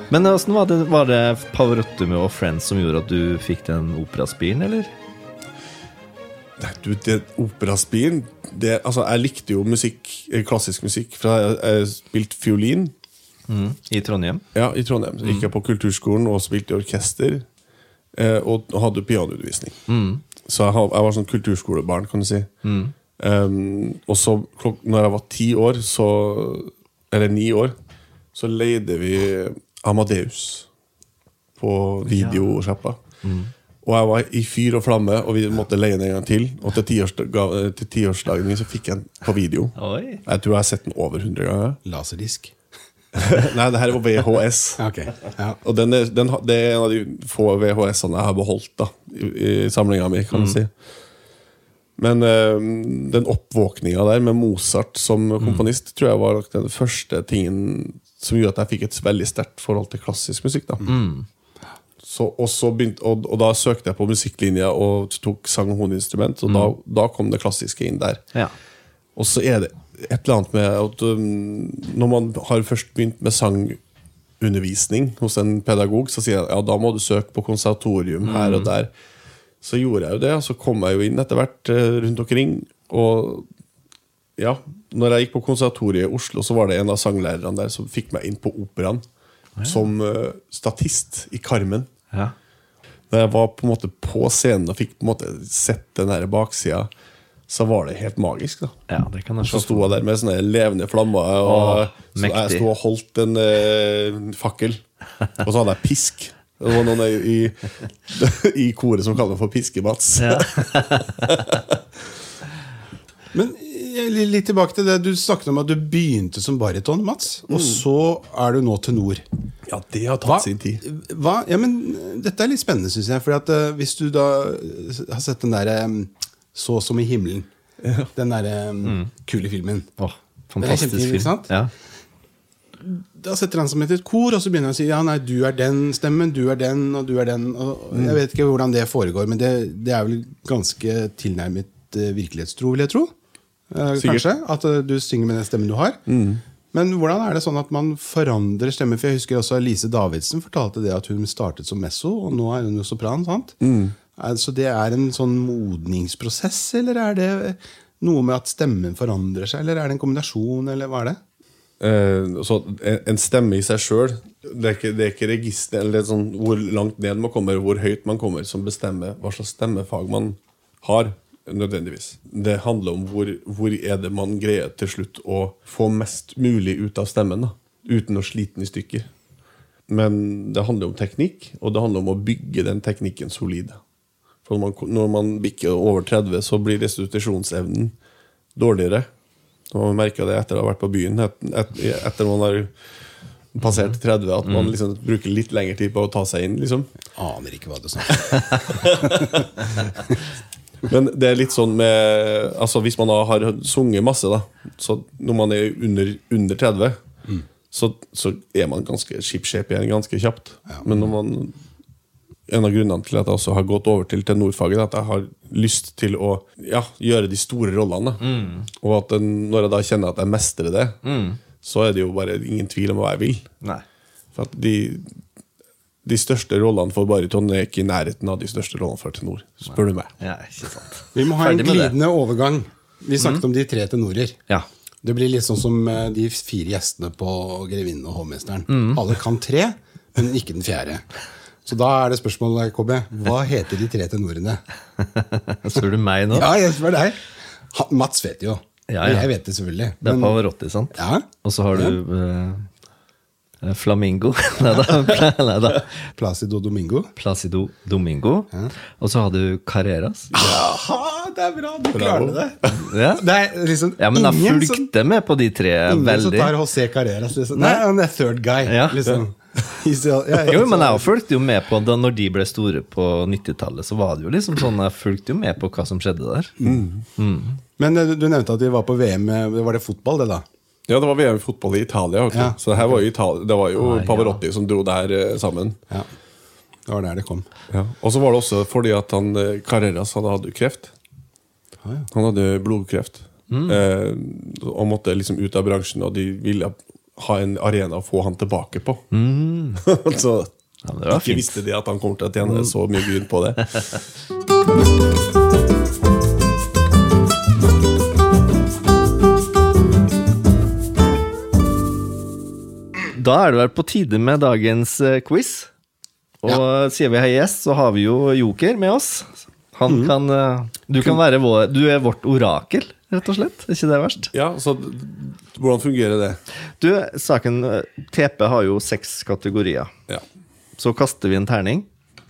Men åssen var det, var det Pavarotti og Friends som gjorde at du fikk den operaspiren, eller? Nei, Du, det operaspiren det, altså, Jeg likte jo musikk, eh, klassisk musikk fra jeg, jeg spilte fiolin Mm. I Trondheim? ja, i Trondheim. Så gikk jeg på kulturskolen og spilte i orkester. Eh, og hadde pianoundervisning. Så jeg, jeg var sånn kulturskolebarn, kan du si. Um, og så, klok når jeg var ti år, så, eller ni år, så leide vi Amadeus på videosjappa. Og jeg var i fyr og flamme, og vi måtte leie den en gang til. Og til tiårsdag- til tiårsdagen min så fikk jeg den på video. Oi. Jeg tror jeg har sett den over 100 ganger. Laserdisk. Nei, det her var VHS. Okay. Ja. Og den er, den, det er en av de få VHS-ene jeg har beholdt da, i, i samlinga mi, kan du si. Men øh, den oppvåkninga der med Mozart som komponist tror jeg var den første tingen som gjorde at jeg fikk et veldig sterkt forhold til klassisk musikk. da så, og, så begynte, og, og da søkte jeg på musikklinja og tok sang og horninstrument, og da, da kom det klassiske inn der. Ja. Og så er det et eller annet med at um, når man har først begynt med sangundervisning hos en pedagog, så sier jeg ja, da må du søke på konservatorium her og der. Så gjorde jeg jo det, og så kom jeg jo inn etter hvert eh, rundt omkring. Og ja, når jeg gikk på konservatoriet i Oslo, så var det en av sanglærerne der som fikk meg inn på operaen som uh, statist i Carmen. ja. Da jeg var på en måte på scenen og fikk på en måte sett den her baksida, så var det helt magisk. da Ja, det kan jeg Så sto jeg der med sånne levende flammer, og Åh, så jeg sto og holdt en uh, fakkel. Og så hadde jeg pisk. Det var noen i, i koret som kaller meg for Piske-Mats. Ja. Men litt tilbake til det du snakket om at du begynte som bariton, Mats. Og så er du nå tenor. Ja, det har tatt Hva, sin tid. hva, ja, men Dette er litt spennende, syns jeg. For at, eh, hvis du da eh, har sett den derre Så som i himmelen, den derre um, kule filmen oh, fantastisk ikke film. sant? Ja. Da setter han som et kor, og så begynner han å si ja, nei, du er den stemmen, du er den, og du er den. Og Mm. Jeg vet ikke hvordan det foregår, men det, det er vel ganske tilnærmet uh, virkelighetstro, vil jeg tro. Eh, Mm. kanskje, At eh, du synger med den stemmen du har. Men hvordan er det sånn at man forandrer stemme? For jeg husker også Lise Davidsen fortalte det at hun startet som messo, og nå er hun jo sopran. sant? Mm. Er- Så det er en sånn modningsprosess, eller er det noe med at stemmen forandrer seg, eller er det en kombinasjon, eller hva er det? Eh, så en, en stemme i seg sjøl det, er ikke- det er ikke register eller sånn hvor langt ned man kommer, hvor høyt man kommer, som bestemmer hva slags stemmefag man har. Nødvendigvis. Det handler om hvor, hvor er det man greier til slutt å få mest mulig ut av stemmen. da Uten å slite den i stykker. Men det handler om teknikk, og det handler om å bygge den teknikken solid. For når man, når man bikker over 30, så blir restitusjonsevnen dårligere. Man merker det etter å ha vært på byen, et, et, etter man har passert 30, at man liksom bruker litt lengre tid på å ta seg inn. liksom Aner ikke hva du snakker om. Men det er litt sånn med Altså Hvis man har sunget masse, da Så når man er under, under 30, så, så er man ganske shipshape igjen ganske kjapt. Men når man en av grunnene til at jeg også har gått over til tenorfaget, er at jeg har lyst til å ja, gjøre de store rollene. Og at den, når jeg da kjenner at jeg mestrer det, så er det jo bare ingen tvil om hva jeg vil. Nei. For at de, de største rollene for baryton er ikke i nærheten av de største rollene for tenor, spør du meg. Ja, ikke sant. Vi må ha en det. glidende overgang. Vi snakket om de tre tenorer. Ja. Det blir litt sånn som eh, de fire gjestene på Grevinnen og hovmesteren. Alle kan tre, men ikke den fjerde. Så da er det spørsmålet, KB, Hva heter de tre tenorene? Spør du meg nå? Ja, jeg spør deg. Mats vet jo. Ja, ja. Jeg vet det selvfølgelig. Det er Men- Pavarotti, sant? Ja. Og så har du eh, Flamingo. Nei da. Placido Domingo. Placido Domingo. Og så hadde du Carreras. Jaha, det er bra! Du klarer det. Ja. Det er liksom ja, men jeg fulgte som, med på de tre ingen som tar José Carreras. Liksom. Nei, han er third guy. Ja. Liksom. Ja, Jo, men jeg fulgte jo med på da når de ble store på 90-tallet, så var det jo liksom sånn Jeg fulgte jo med på hva som skjedde der. Men eh, du nevnte at de var på VM. eh, Var det fotball, det, da? Ja, det var VM i fotball i Italia. Okay. Ja. Så var jo, Italia, det var jo. Pavarotti som dro der eh, sammen. Ja. Det var der det kom. Ja. Og så var det også fordi at han eh, Carreras han hadde jo kreft. Ah, ja. Han hadde blodkreft. Eh, og måtte liksom ut av bransjen, og de ville ha en arena å få han tilbake på. så Ja, ikke fint. visste de at han kom til å tjene så mye grunn på det. Da er det vel på tide med dagens eh, quiz. Og sier vi hei gjest, så har vi jo Joker med oss. Han kan eh, Du kan være vår Du er vårt orakel, rett og slett. Er ikke det verst? Ja, så Hvordan fungerer det? Du, saken eh, TP har jo seks kategorier. Ja. Så kaster vi en terning,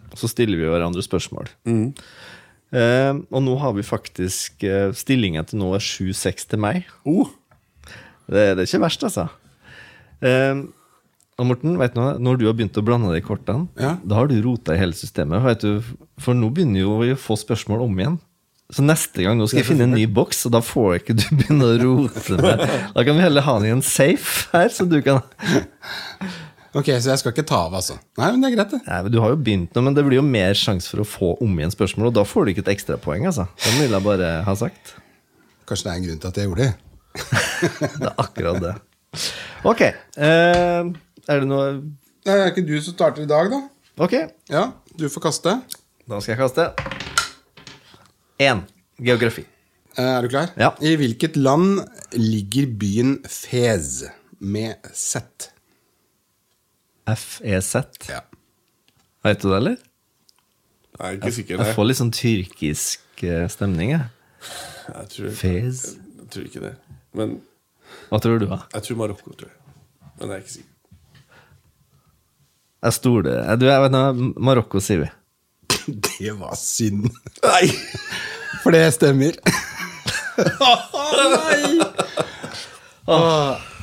og så stiller vi hverandre spørsmål. Eh, og nå har vi faktisk eh, Stillingen til nå er 7-6 til meg. Oh, Det, det er ikke verst, altså. Eh, og Morten, vet du, noe? når du har begynt å blande de kortene, Ja. da har du rota i hele systemet. Vet du, for nå begynner jo å få spørsmål om igjen. Så neste gang nå skal jeg finne en ny boks, og da får ikke du begynne å rote med. Da kan vi heller ha den i en safe her, så du kan Ok, Så jeg skal ikke ta av, altså? Nei, men det er greit, det. Nei, men Du har jo begynt nå, men det blir jo mer sjanse for å få om igjen spørsmål, og da får du ikke et ekstrapoeng, altså. Det vil jeg bare ha sagt. Kanskje det er en grunn til at jeg gjorde det. Det er akkurat det. Ok. Eh, er det noe Det er ikke du som starter i dag, da? Ok, Ja, du får kaste. da skal jeg kaste. Én. Geografi. Eh, Er du klar? Ja. I hvilket land ligger byen Fez med Z? FEZ. Ja. Veit du det, eller? jeg er ikke sikker. Jeg får litt sånn tyrkisk eh, stemning, jeg. Jeg tror, Fez. jeg tror ikke det. Men Hva tror du, da? jeg tror Marokko, tror jeg. Men jeg er ikke sikker. Jeg stoler eh, Du, jeg vet noe, Marokko, sier vi. Det var synd. Nei! For det stemmer.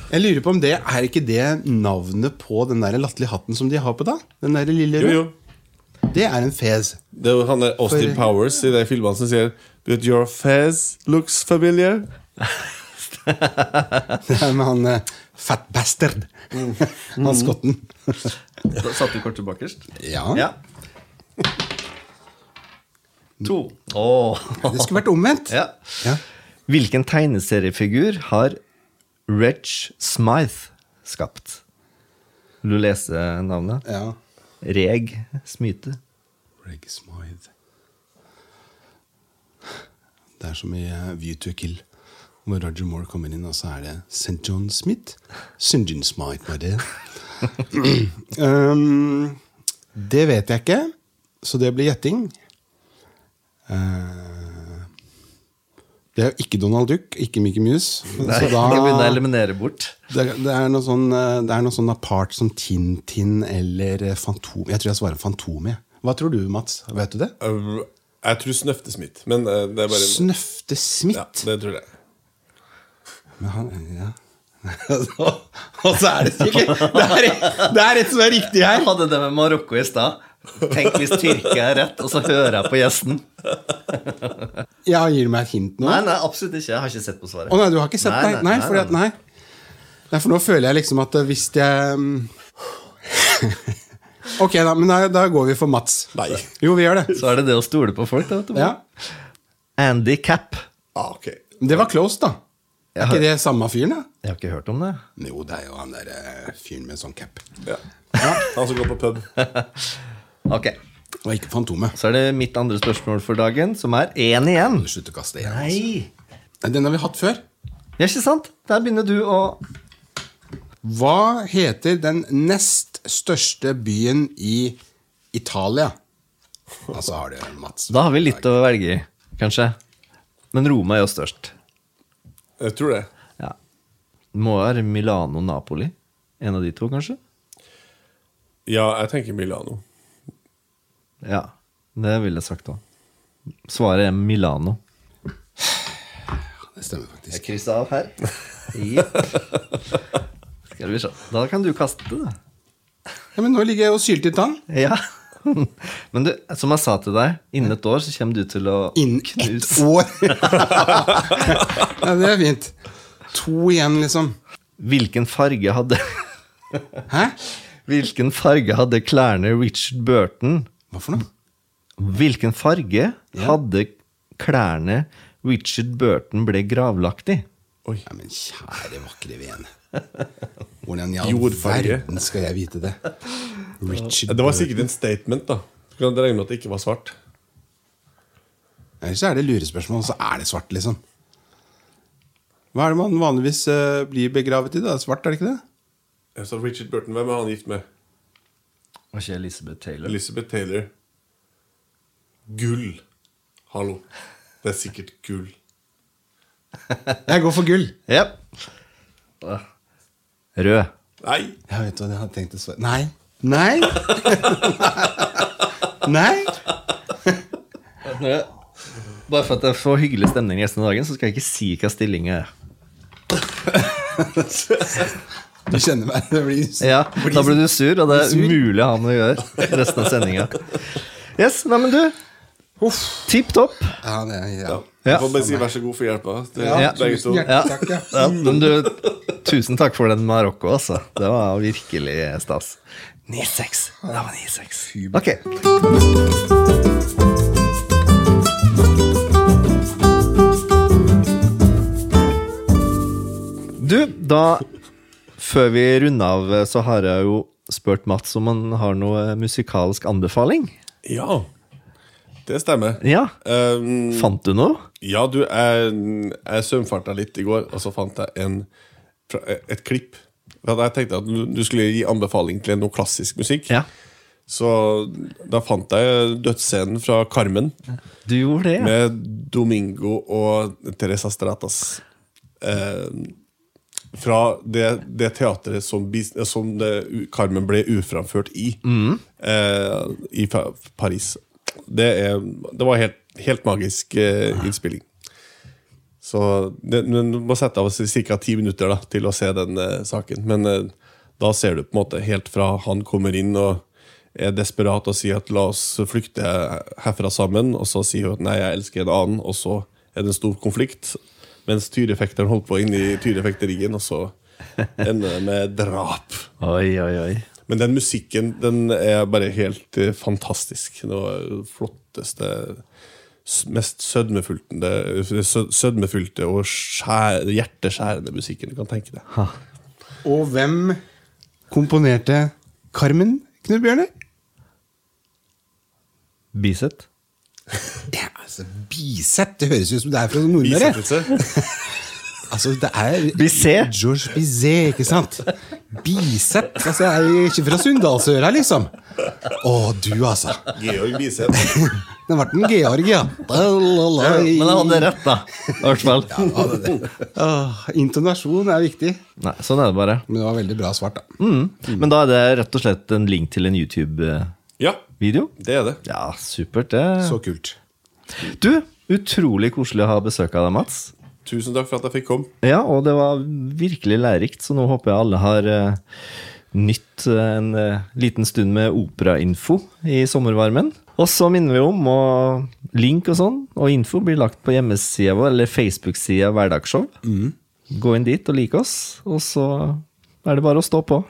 Jeg lurer på om det er ikke det navnet på den der latterlige hatten som de har på, da? Den der lille Jo, røde? jo. Det er en fez. Det er han der Austin For- Powers i de filmene som sier But your fez looks familiar. Det er med han eh, fat bastard. han skotten. Da satt du kortet bakerst? Ja. Ja. To. Oh. Det skulle vært omvendt. Ja. Ja. Hvilken tegneseriefigur har Reg Smythe skapt? Vil du lese navnet? ja. Reg Smythe. Reg Smythe. Det er som i eh, View to Kill, hvor Roger Moore kommer inn, og så er det St. John Smith. St. John Smith, var det. um, det vet jeg ikke, så det blir gjetting. Uh, det er jo ikke Donald Duck, ikke Mickey Mouse. Nei, så da, jeg begynner å eliminere bort. det, det er noe sånn eh, Det er noe sånn apart som Tintin eller eh, Fantom. Jeg tror jeg svarer Fantom. Hva tror du, Mats? Vet du det? Uh, jeg tror Snøftesmitt, men uh, det er bare Snøfte Smith. Ja, det tror jeg. Men han, ja. Og så er det sikkert Det er, det er et som er riktig her. Jeg hadde det med Marokko i stad. Tenk hvis Tyrkia er rett, og så hører jeg på gjesten. Ja, Gir du meg et hint nå? Nei, nei, absolutt ikke. Jeg har ikke sett på svaret. Å nei, du har ikke sett Nei, Nei, nei, fordi at, nei. nei. nei, for nå føler jeg liksom at eh, hvis jeg mm, Ok, da, men da, da går vi for Mats. Nei. Jo, vi gjør det. Så er det det å stole på folk, da. vet du. Ja. Andy Cap. Ah, okay. Det var close, da. Er ikke det samme fyren, da? Jeg har ikke hørt om det. Jo, det er jo han der eh, fyren med sånn cap. Ja. Han som går på pub. Ok, Og ikke Fantomet. Så er det mitt andre spørsmål for dagen, som er én igjen. Slutt å kaste igjen. Nei! Altså. Den har vi hatt før. Ja, ikke sant? Der begynner du å Hva heter den nest største byen i Italia? Altså har du Mats. Da har vi litt å velge i, kanskje. Men Roma er jo størst. Jeg tror det. Ja. Det må være Milano-Napoli. En av de to, kanskje? Ja, jeg tenker Milano. Ja, det ville jeg sagt òg. Svaret er Milano. Det stemmer faktisk. Jeg krysser av her. Jepp. Skal vi se. Da kan du kaste det, da. Ja, men nå ligger jeg og syler i tann. Ja. Men du, som jeg sa til deg, innen et år så kommer du til å Innen ett år! ja, det er fint. To igjen, liksom. Hvilken farge hadde Hæ? Hvilken farge hadde klærne Richard Burton Hva for noe? Hvilken farge hadde klærne Richard Burton ble gravlagt i? Oi. Ja, men kjære vakre vene. Hvordan i all Jordfarge. verden skal jeg vite det? Richard Det var sikkert en statement, da. Du kan regne med at det ikke var svart. Eller så er det lurespørsmål, så er det svart, liksom. Hva er det man vanligvis eh, blir begravet i? da? Svart, er det ikke det? Jeg sa Richard Burton, hvem er han gift med? Var ikke Elizabeth Taylor? Elizabeth Taylor. Gull. Hallo. Det er sikkert gull. Jeg går for gull. Ja. Rød. Nei! Jeg vet hva jeg hadde tenkt å svare. Nei. Nei! Nei! Bare for at jeg får hyggelig stemning resten av dagen, så skal jeg ikke si hva stillinga er. Du kjenner meg. Det blir, Ja, Da blir du sur, og det er umulig å ha med å gjøre resten av sendinga. Yes, nei, men du. Tipp topp. Ja, det er, ja. Ja. Jeg får bare si vær så god for hjelpa. Ja, Ja. begge to. Tusen Ja. hjertelig takk. Ja. Ja, men du, tusen takk for den Marokko, altså. Det var virkelig stas. 9-6. Det var 9-6. Ok. Du, da Før vi runder av, så har jeg jo spurt Mats om han har noe musikalsk anbefaling. Ja, det stemmer. Ja. Um, Fant du noe? ja, du, jeg, jeg søvnfarta litt i går, og så fant jeg en, et klipp. Jeg tenkte at du, skulle gi anbefaling til noe klassisk musikk. Ja. Så da fant jeg dødsscenen fra Carmen Du gjorde det, ja. med Domingo og Teresa Stratas. Eh, fra det, det teatret som, som det, Carmen ble uframført i, eh, i Paris. Det, er, det var helt, helt magisk eh, innspilling. Så det, men Du må sette av ca. ti minutter da, til å se den eh, saken. Men eh, da ser du på en måte helt fra han kommer inn og er desperat og sier at la oss flykte herfra sammen, og så sier hun at nei, jeg elsker en annen, og så er det en stor konflikt. Mens tyrefekteren holdt på inn i tyrefekterigen, og så ender det med drap. Oi, oi, oi. Men den musikken den er bare helt eh, fantastisk. Det var det flotteste Mest sødmefylte, sødmefylte og skjære, hjerteskjærende musikken du kan tenke deg. Og hvem komponerte Carmen, Knut Bjørne? Biset? Ja, altså, Biset, det høres ut som det er fra Nordmøre. Altså, det er Bizet? George Bizet, ikke sant? Biset. Altså, jeg er ikke fra Sunndalsøra, liksom. Å, du, altså. Georg Biseth. Det ble en Georg, ja. Men jeg hadde rett, da. I hvert fall. Åh, intonasjon er viktig. Nei, sånn er det bare. Men det var veldig bra svart, da. Mm. Men da er det rett og slett en link til en YouTube-video? Ja, det er det. Ja, supert, det. Så kult. Du, utrolig koselig å ha besøk av deg, Mats. Tusen takk for at jeg fikk komme. Ja, og det var virkelig lærerikt, så nå håper jeg alle har uh, nytt eh, en uh, liten stund med operainfo i sommervarmen. Og så minner vi om, og link og sånn, og info blir lagt på hjemmesida vår, eller Facebook-sida Hverdagsshow. Gå inn dit og like oss, og så er det bare å stå på.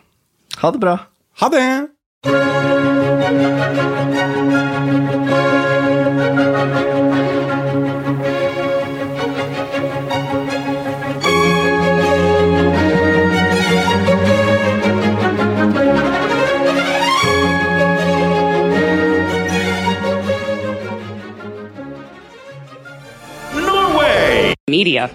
Ha det bra. Ha det! Media.